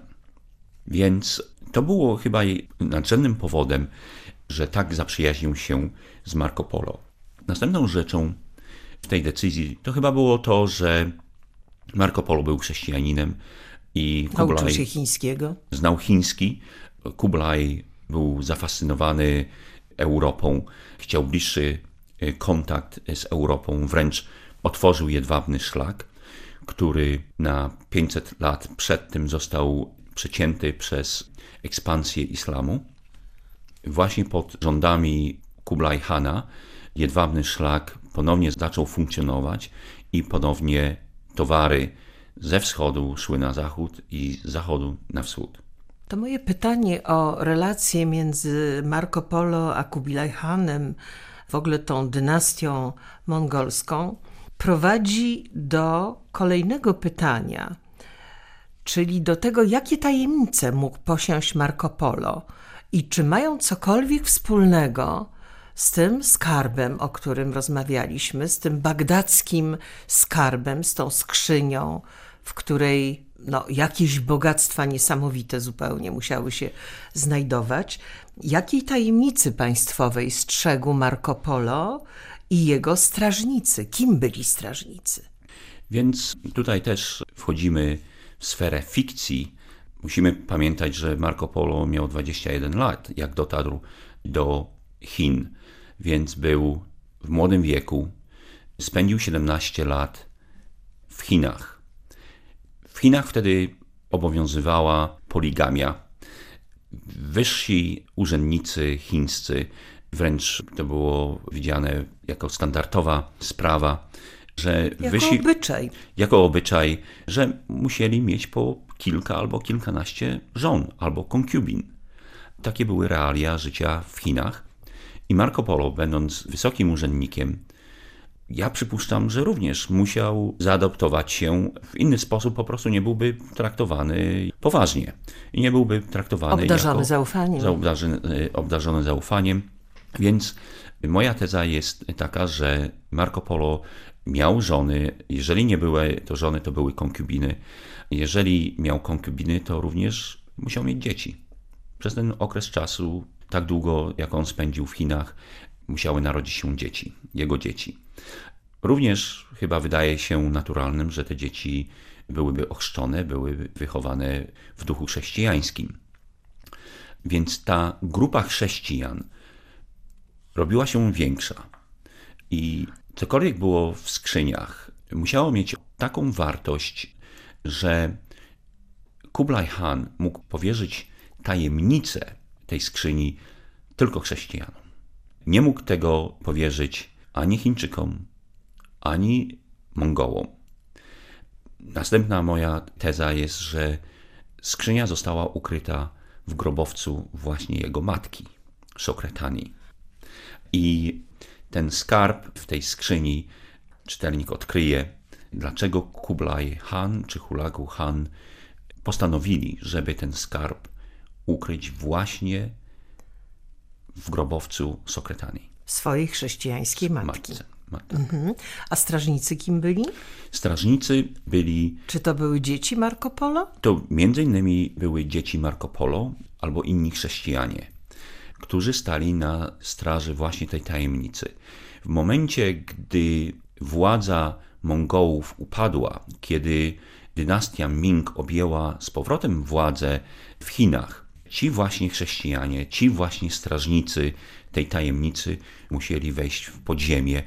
Więc to było chyba nadrzędnym powodem, że tak zaprzyjaźnił się z Marco Polo. Następną rzeczą w tej decyzji to chyba było to, że Marco Polo był chrześcijaninem i Kublai Nauczył się chińskiego. Znał chiński. Kublai był zafascynowany Europą, chciał bliższy e, kontakt z Europą, wręcz otworzył jedwabny szlak który na 500 lat przed tym został przecięty przez ekspansję islamu. Właśnie pod rządami Kublai Hana jedwabny szlak ponownie zaczął funkcjonować i ponownie towary ze wschodu szły na zachód i z zachodu na wschód. To moje pytanie o relacje między Marco Polo a Kubilaj Hanem, w ogóle tą dynastią mongolską, prowadzi do kolejnego pytania, czyli do tego, jakie tajemnice mógł posiąść Marco Polo i czy mają cokolwiek wspólnego z tym skarbem, o którym rozmawialiśmy, z tym bagdackim skarbem, z tą skrzynią, w której no, jakieś bogactwa niesamowite zupełnie musiały się znajdować. Jakiej tajemnicy państwowej strzegł Marco Polo i jego strażnicy? Kim byli strażnicy? Więc tutaj też wchodzimy w sferę fikcji. Musimy pamiętać, że Marco Polo miał 21 lat, jak dotarł do Chin, więc był w młodym wieku. Spędził 17 lat w Chinach. W Chinach wtedy obowiązywała poligamia. Wyżsi urzędnicy chińscy, wręcz to było widziane jako standardowa sprawa, że Jako wysi, obyczaj. jako obyczaj, że musieli mieć po kilka albo kilkanaście żon albo konkubin. Takie były realia życia w Chinach. I Marco Polo, będąc wysokim urzędnikiem, ja przypuszczam, że również musiał zaadoptować się w inny sposób, po prostu nie byłby traktowany poważnie. I nie byłby traktowany Obdarzony jako zaufaniem. Obdarzony, obdarzony zaufaniem. Więc moja teza jest taka, że Marco Polo miał żony. Jeżeli nie były to żony, to były konkubiny. Jeżeli miał konkubiny, to również musiał mieć dzieci. Przez ten okres czasu, tak długo jak on spędził w Chinach, musiały narodzić się dzieci, jego dzieci. Również chyba wydaje się naturalnym, że te dzieci byłyby ochrzczone, byłyby wychowane w duchu chrześcijańskim. Więc ta grupa chrześcijan robiła się większa. I cokolwiek było w skrzyniach, musiało mieć taką wartość, że Kublai Khan mógł powierzyć tajemnicę tej skrzyni tylko chrześcijanom. Nie mógł tego powierzyć ani Chińczykom, ani Mongołom. Następna moja teza jest, że skrzynia została ukryta w grobowcu właśnie jego matki, Sokretani. I ten skarb w tej skrzyni czytelnik odkryje, dlaczego Kublai Khan czy Hulagu Khan postanowili, żeby ten skarb ukryć właśnie w grobowcu Sokretani. Swojej chrześcijańskiej matki. Matce. Mhm. A strażnicy kim byli? Strażnicy byli, Czy to były dzieci Marco Polo? to między innymi były dzieci Marco Polo albo inni chrześcijanie, którzy stali na straży właśnie tej tajemnicy. W momencie, gdy władza Mongołów upadła, kiedy dynastia Ming objęła z powrotem władzę w Chinach, ci właśnie chrześcijanie, ci właśnie strażnicy tej tajemnicy musieli wejść w podziemie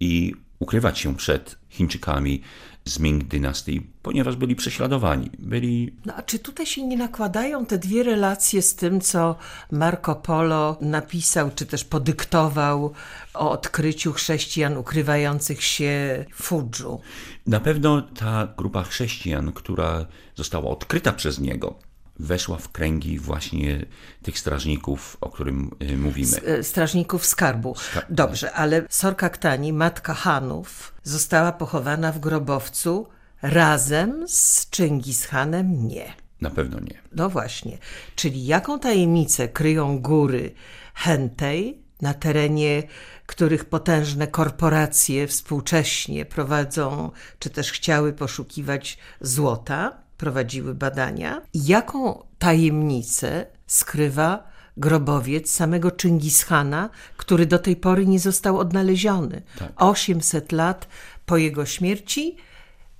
i ukrywać się przed Chińczykami z Ming dynastii, ponieważ byli prześladowani. Byli No a czy tutaj się nie nakładają te dwie relacje z tym, co Marco Polo napisał, czy też podyktował o odkryciu chrześcijan ukrywających się w Fudżu? Na pewno ta grupa chrześcijan, która została odkryta przez niego, weszła w kręgi właśnie tych strażników, o którym y, mówimy. E, Strażników skarbu. Dobrze, ale Sorka Ktani, matka Hanów, została pochowana w grobowcu razem z Czingis Hanem? Nie. Na pewno nie. No właśnie. Czyli jaką tajemnicę kryją góry Hentej, na terenie których potężne korporacje współcześnie prowadzą, czy też chciały poszukiwać złota, prowadziły badania? Jaką tajemnicę skrywa grobowiec samego Chingishana, który do tej pory nie został odnaleziony? 800 lat po jego śmierci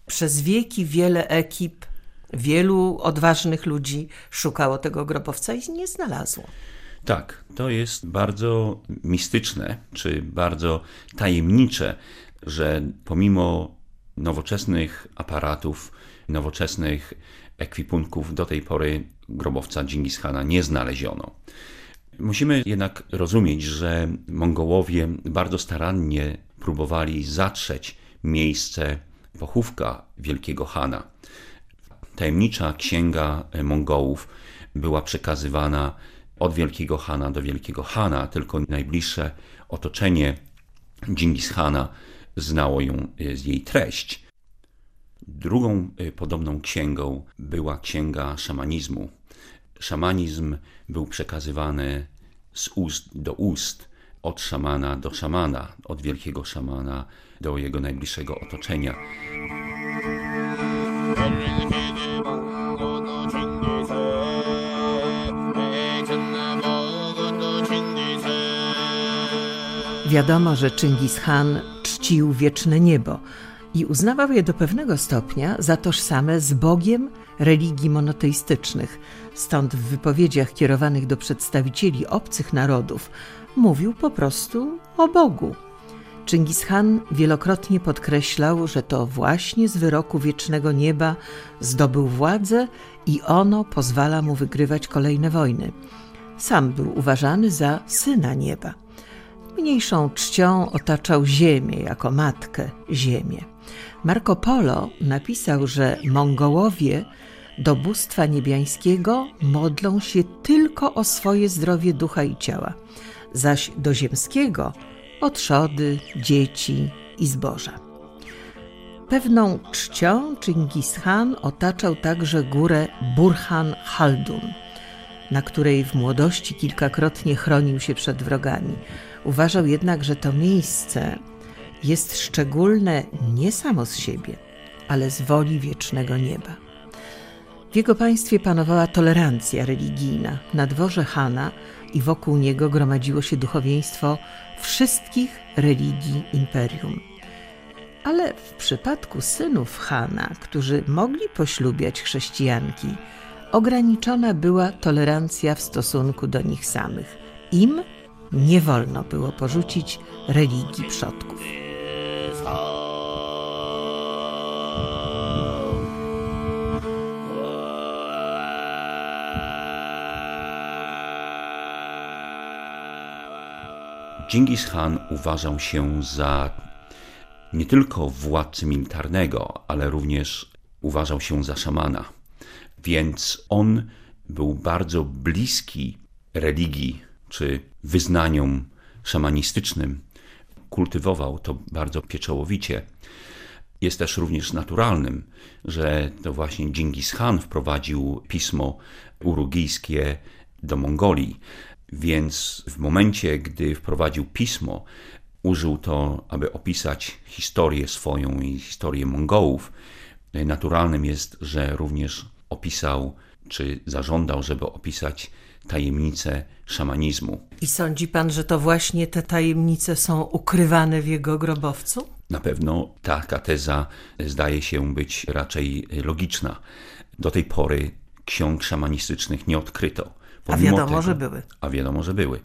przez wieki wiele ekip, wielu odważnych ludzi szukało tego grobowca i nie znalazło. Tak, to jest bardzo mistyczne, czy bardzo tajemnicze, że pomimo nowoczesnych aparatów, nowoczesnych ekwipunków do tej pory grobowca Dżingis Khana nie znaleziono. Musimy jednak rozumieć, że Mongołowie bardzo starannie próbowali zatrzeć miejsce pochówka wielkiego Hana. Tajemnicza księga Mongołów była przekazywana od wielkiego Hana do wielkiego Hana, tylko najbliższe otoczenie Dżingis Hana znało ją, jej treść. Drugą podobną księgą była księga szamanizmu. Szamanizm był przekazywany z ust do ust, od szamana do szamana, od wielkiego szamana do jego najbliższego otoczenia. Wiadomo, że Chingis Khan czcił wieczne niebo i uznawał je do pewnego stopnia za tożsame z Bogiem religii monoteistycznych. Stąd w wypowiedziach kierowanych do przedstawicieli obcych narodów mówił po prostu o Bogu. Chingis Khan wielokrotnie podkreślał, że to właśnie z wyroku wiecznego nieba zdobył władzę i ono pozwala mu wygrywać kolejne wojny. Sam był uważany za syna nieba. Mniejszą czcią otaczał ziemię jako matkę ziemię. Marco Polo napisał, że Mongołowie do bóstwa niebiańskiego modlą się tylko o swoje zdrowie ducha i ciała, zaś do ziemskiego o trzody, dzieci i zboża. Pewną czcią Chingis Khan otaczał także górę Burhan Haldun, na której w młodości kilkakrotnie chronił się przed wrogami. Uważał jednak, że to miejsce jest szczególne nie samo z siebie, ale z woli wiecznego nieba. W jego państwie panowała tolerancja religijna. Na dworze Hana i wokół niego gromadziło się duchowieństwo wszystkich religii imperium. Ale w przypadku synów Hana, którzy mogli poślubiać chrześcijanki, ograniczona była tolerancja w stosunku do nich samych. Im nie wolno było porzucić religii przodków. Dżingis Khan uważał się za nie tylko władcę militarnego, ale również uważał się za szamana. Więc on był bardzo bliski religii czy wyznaniom szamanistycznym. Kultywował to bardzo pieczołowicie. Jest też również naturalnym, że to właśnie Dżingis Khan wprowadził pismo urugijskie do Mongolii. Więc w momencie, gdy wprowadził pismo, użył to, aby opisać historię swoją i historię Mongołów. Naturalnym jest, że również opisał, czy zażądał, żeby opisać tajemnice szamanizmu. I sądzi pan, że to właśnie te tajemnice są ukrywane w jego grobowcu? Na pewno taka teza zdaje się być raczej logiczna. Do tej pory ksiąg szamanistycznych nie odkryto. Pomimo a wiadomo, tego, że były. A wiadomo, że były.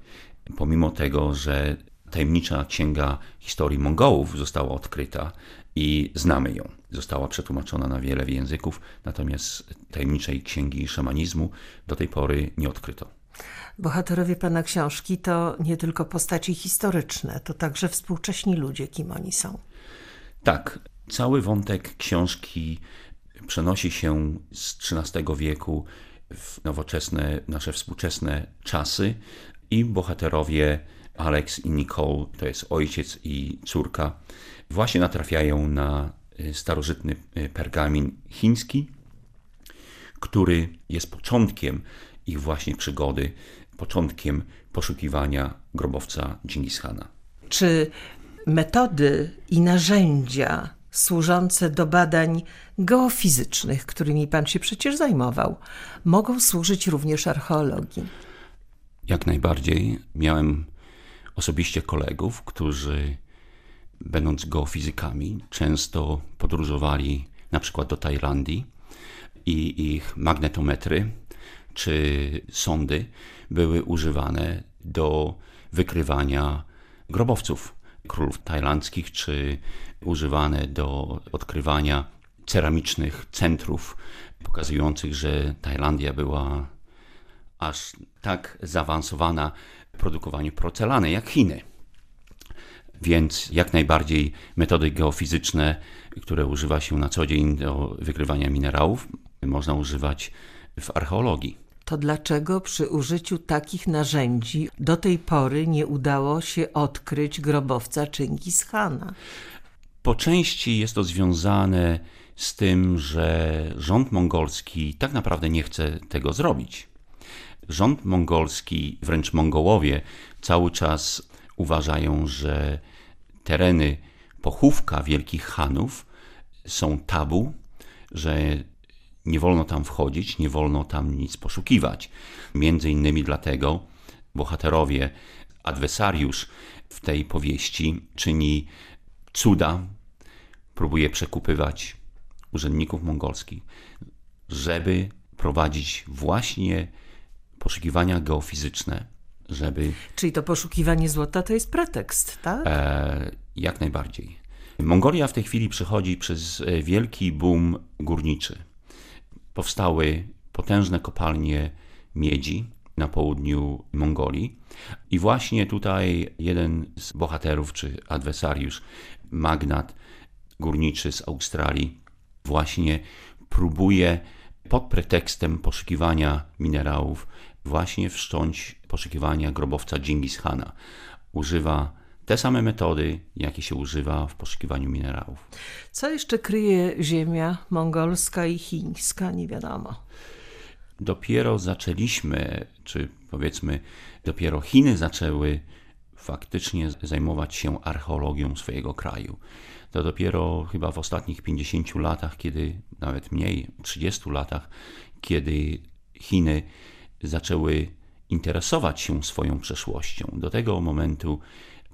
Pomimo tego, że tajemnicza księga historii Mongołów została odkryta i znamy ją. Została przetłumaczona na wiele języków, natomiast tajemniczej księgi szamanizmu do tej pory nie odkryto. Bohaterowie pana książki to nie tylko postaci historyczne, to także współcześni ludzie, kim oni są. Tak, cały wątek książki przenosi się z XIII wieku w nowoczesne, nasze współczesne czasy i bohaterowie Alex i Nicole, to jest ojciec i córka, właśnie natrafiają na y, starożytny y, pergamin chiński, który jest początkiem ich właśnie przygody, początkiem poszukiwania grobowca Dżingis Khana. Czy metody i narzędzia służące do badań geofizycznych, którymi pan się przecież zajmował, mogą służyć również archeologii. Jak najbardziej. Miałem osobiście kolegów, którzy, będąc geofizykami, często podróżowali na przykład do Tajlandii i ich magnetometry czy sondy były używane do wykrywania grobowców królów tajlandzkich, czy używane do odkrywania ceramicznych centrów pokazujących, że Tajlandia była aż tak zaawansowana w produkowaniu porcelany jak Chiny. Więc jak najbardziej metody geofizyczne, które używa się na co dzień do wykrywania minerałów, można używać w archeologii. To dlaczego przy użyciu takich narzędzi do tej pory nie udało się odkryć grobowca Chingis Khana? Po części jest to związane z tym, że rząd mongolski tak naprawdę nie chce tego zrobić. Rząd mongolski, wręcz Mongołowie, cały czas uważają, że tereny pochówka wielkich Hanów są tabu, że nie wolno tam wchodzić, nie wolno tam nic poszukiwać. Między innymi dlatego bohaterowie, adwersariusz w tej powieści czyni cuda, próbuje przekupywać urzędników mongolskich, żeby prowadzić właśnie poszukiwania geofizyczne, żeby Czyli to poszukiwanie złota to jest pretekst, tak? e, jak najbardziej. Mongolia w tej chwili przechodzi przez e, wielki boom górniczy. Powstały potężne kopalnie miedzi na południu Mongolii i właśnie tutaj jeden z bohaterów, czy adwersariusz, magnat górniczy z Australii, właśnie próbuje pod pretekstem poszukiwania minerałów właśnie wszcząć poszukiwania grobowca Dżingis Khana. Używa te same metody, jakie się używa w poszukiwaniu minerałów. Co jeszcze kryje ziemia mongolska i chińska, nie wiadomo. Dopiero zaczęliśmy, czy powiedzmy, dopiero Chiny zaczęły faktycznie zajmować się archeologią swojego kraju. To dopiero chyba w ostatnich 50 latach, kiedy nawet mniej, 30 latach, kiedy Chiny zaczęły interesować się swoją przeszłością. Do tego momentu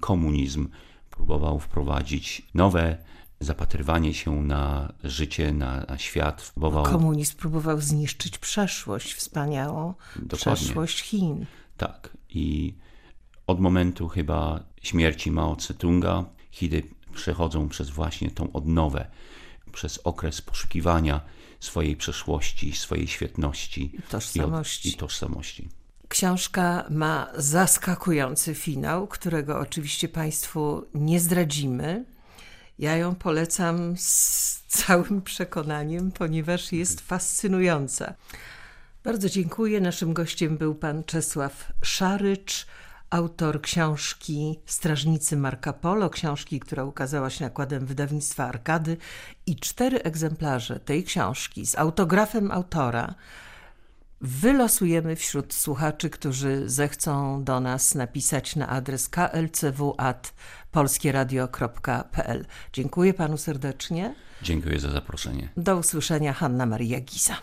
komunizm próbował wprowadzić nowe zapatrywanie się na życie, na, na świat. Próbował, Komunizm próbował zniszczyć przeszłość, wspaniałą Dokładnie. przeszłość Chin. Tak. I od momentu chyba śmierci Mao Tse-tunga Chiny przechodzą przez właśnie tą odnowę, przez okres poszukiwania swojej przeszłości, swojej świetności Tożsamości. I, od, i tożsamości. Książka ma zaskakujący finał, którego oczywiście Państwu nie zdradzimy. Ja ją polecam z całym przekonaniem, ponieważ jest fascynująca. Bardzo dziękuję. Naszym gościem był pan Czesław Szarycz, autor książki Strażnicy Marca Polo, książki, która ukazała się nakładem wydawnictwa Arkady i cztery egzemplarze tej książki z autografem autora wylosujemy wśród słuchaczy, którzy zechcą do nas napisać na adres klcw.polskieradio.pl. Dziękuję panu serdecznie. Dziękuję za zaproszenie. Do usłyszenia, Hanna Maria Giza.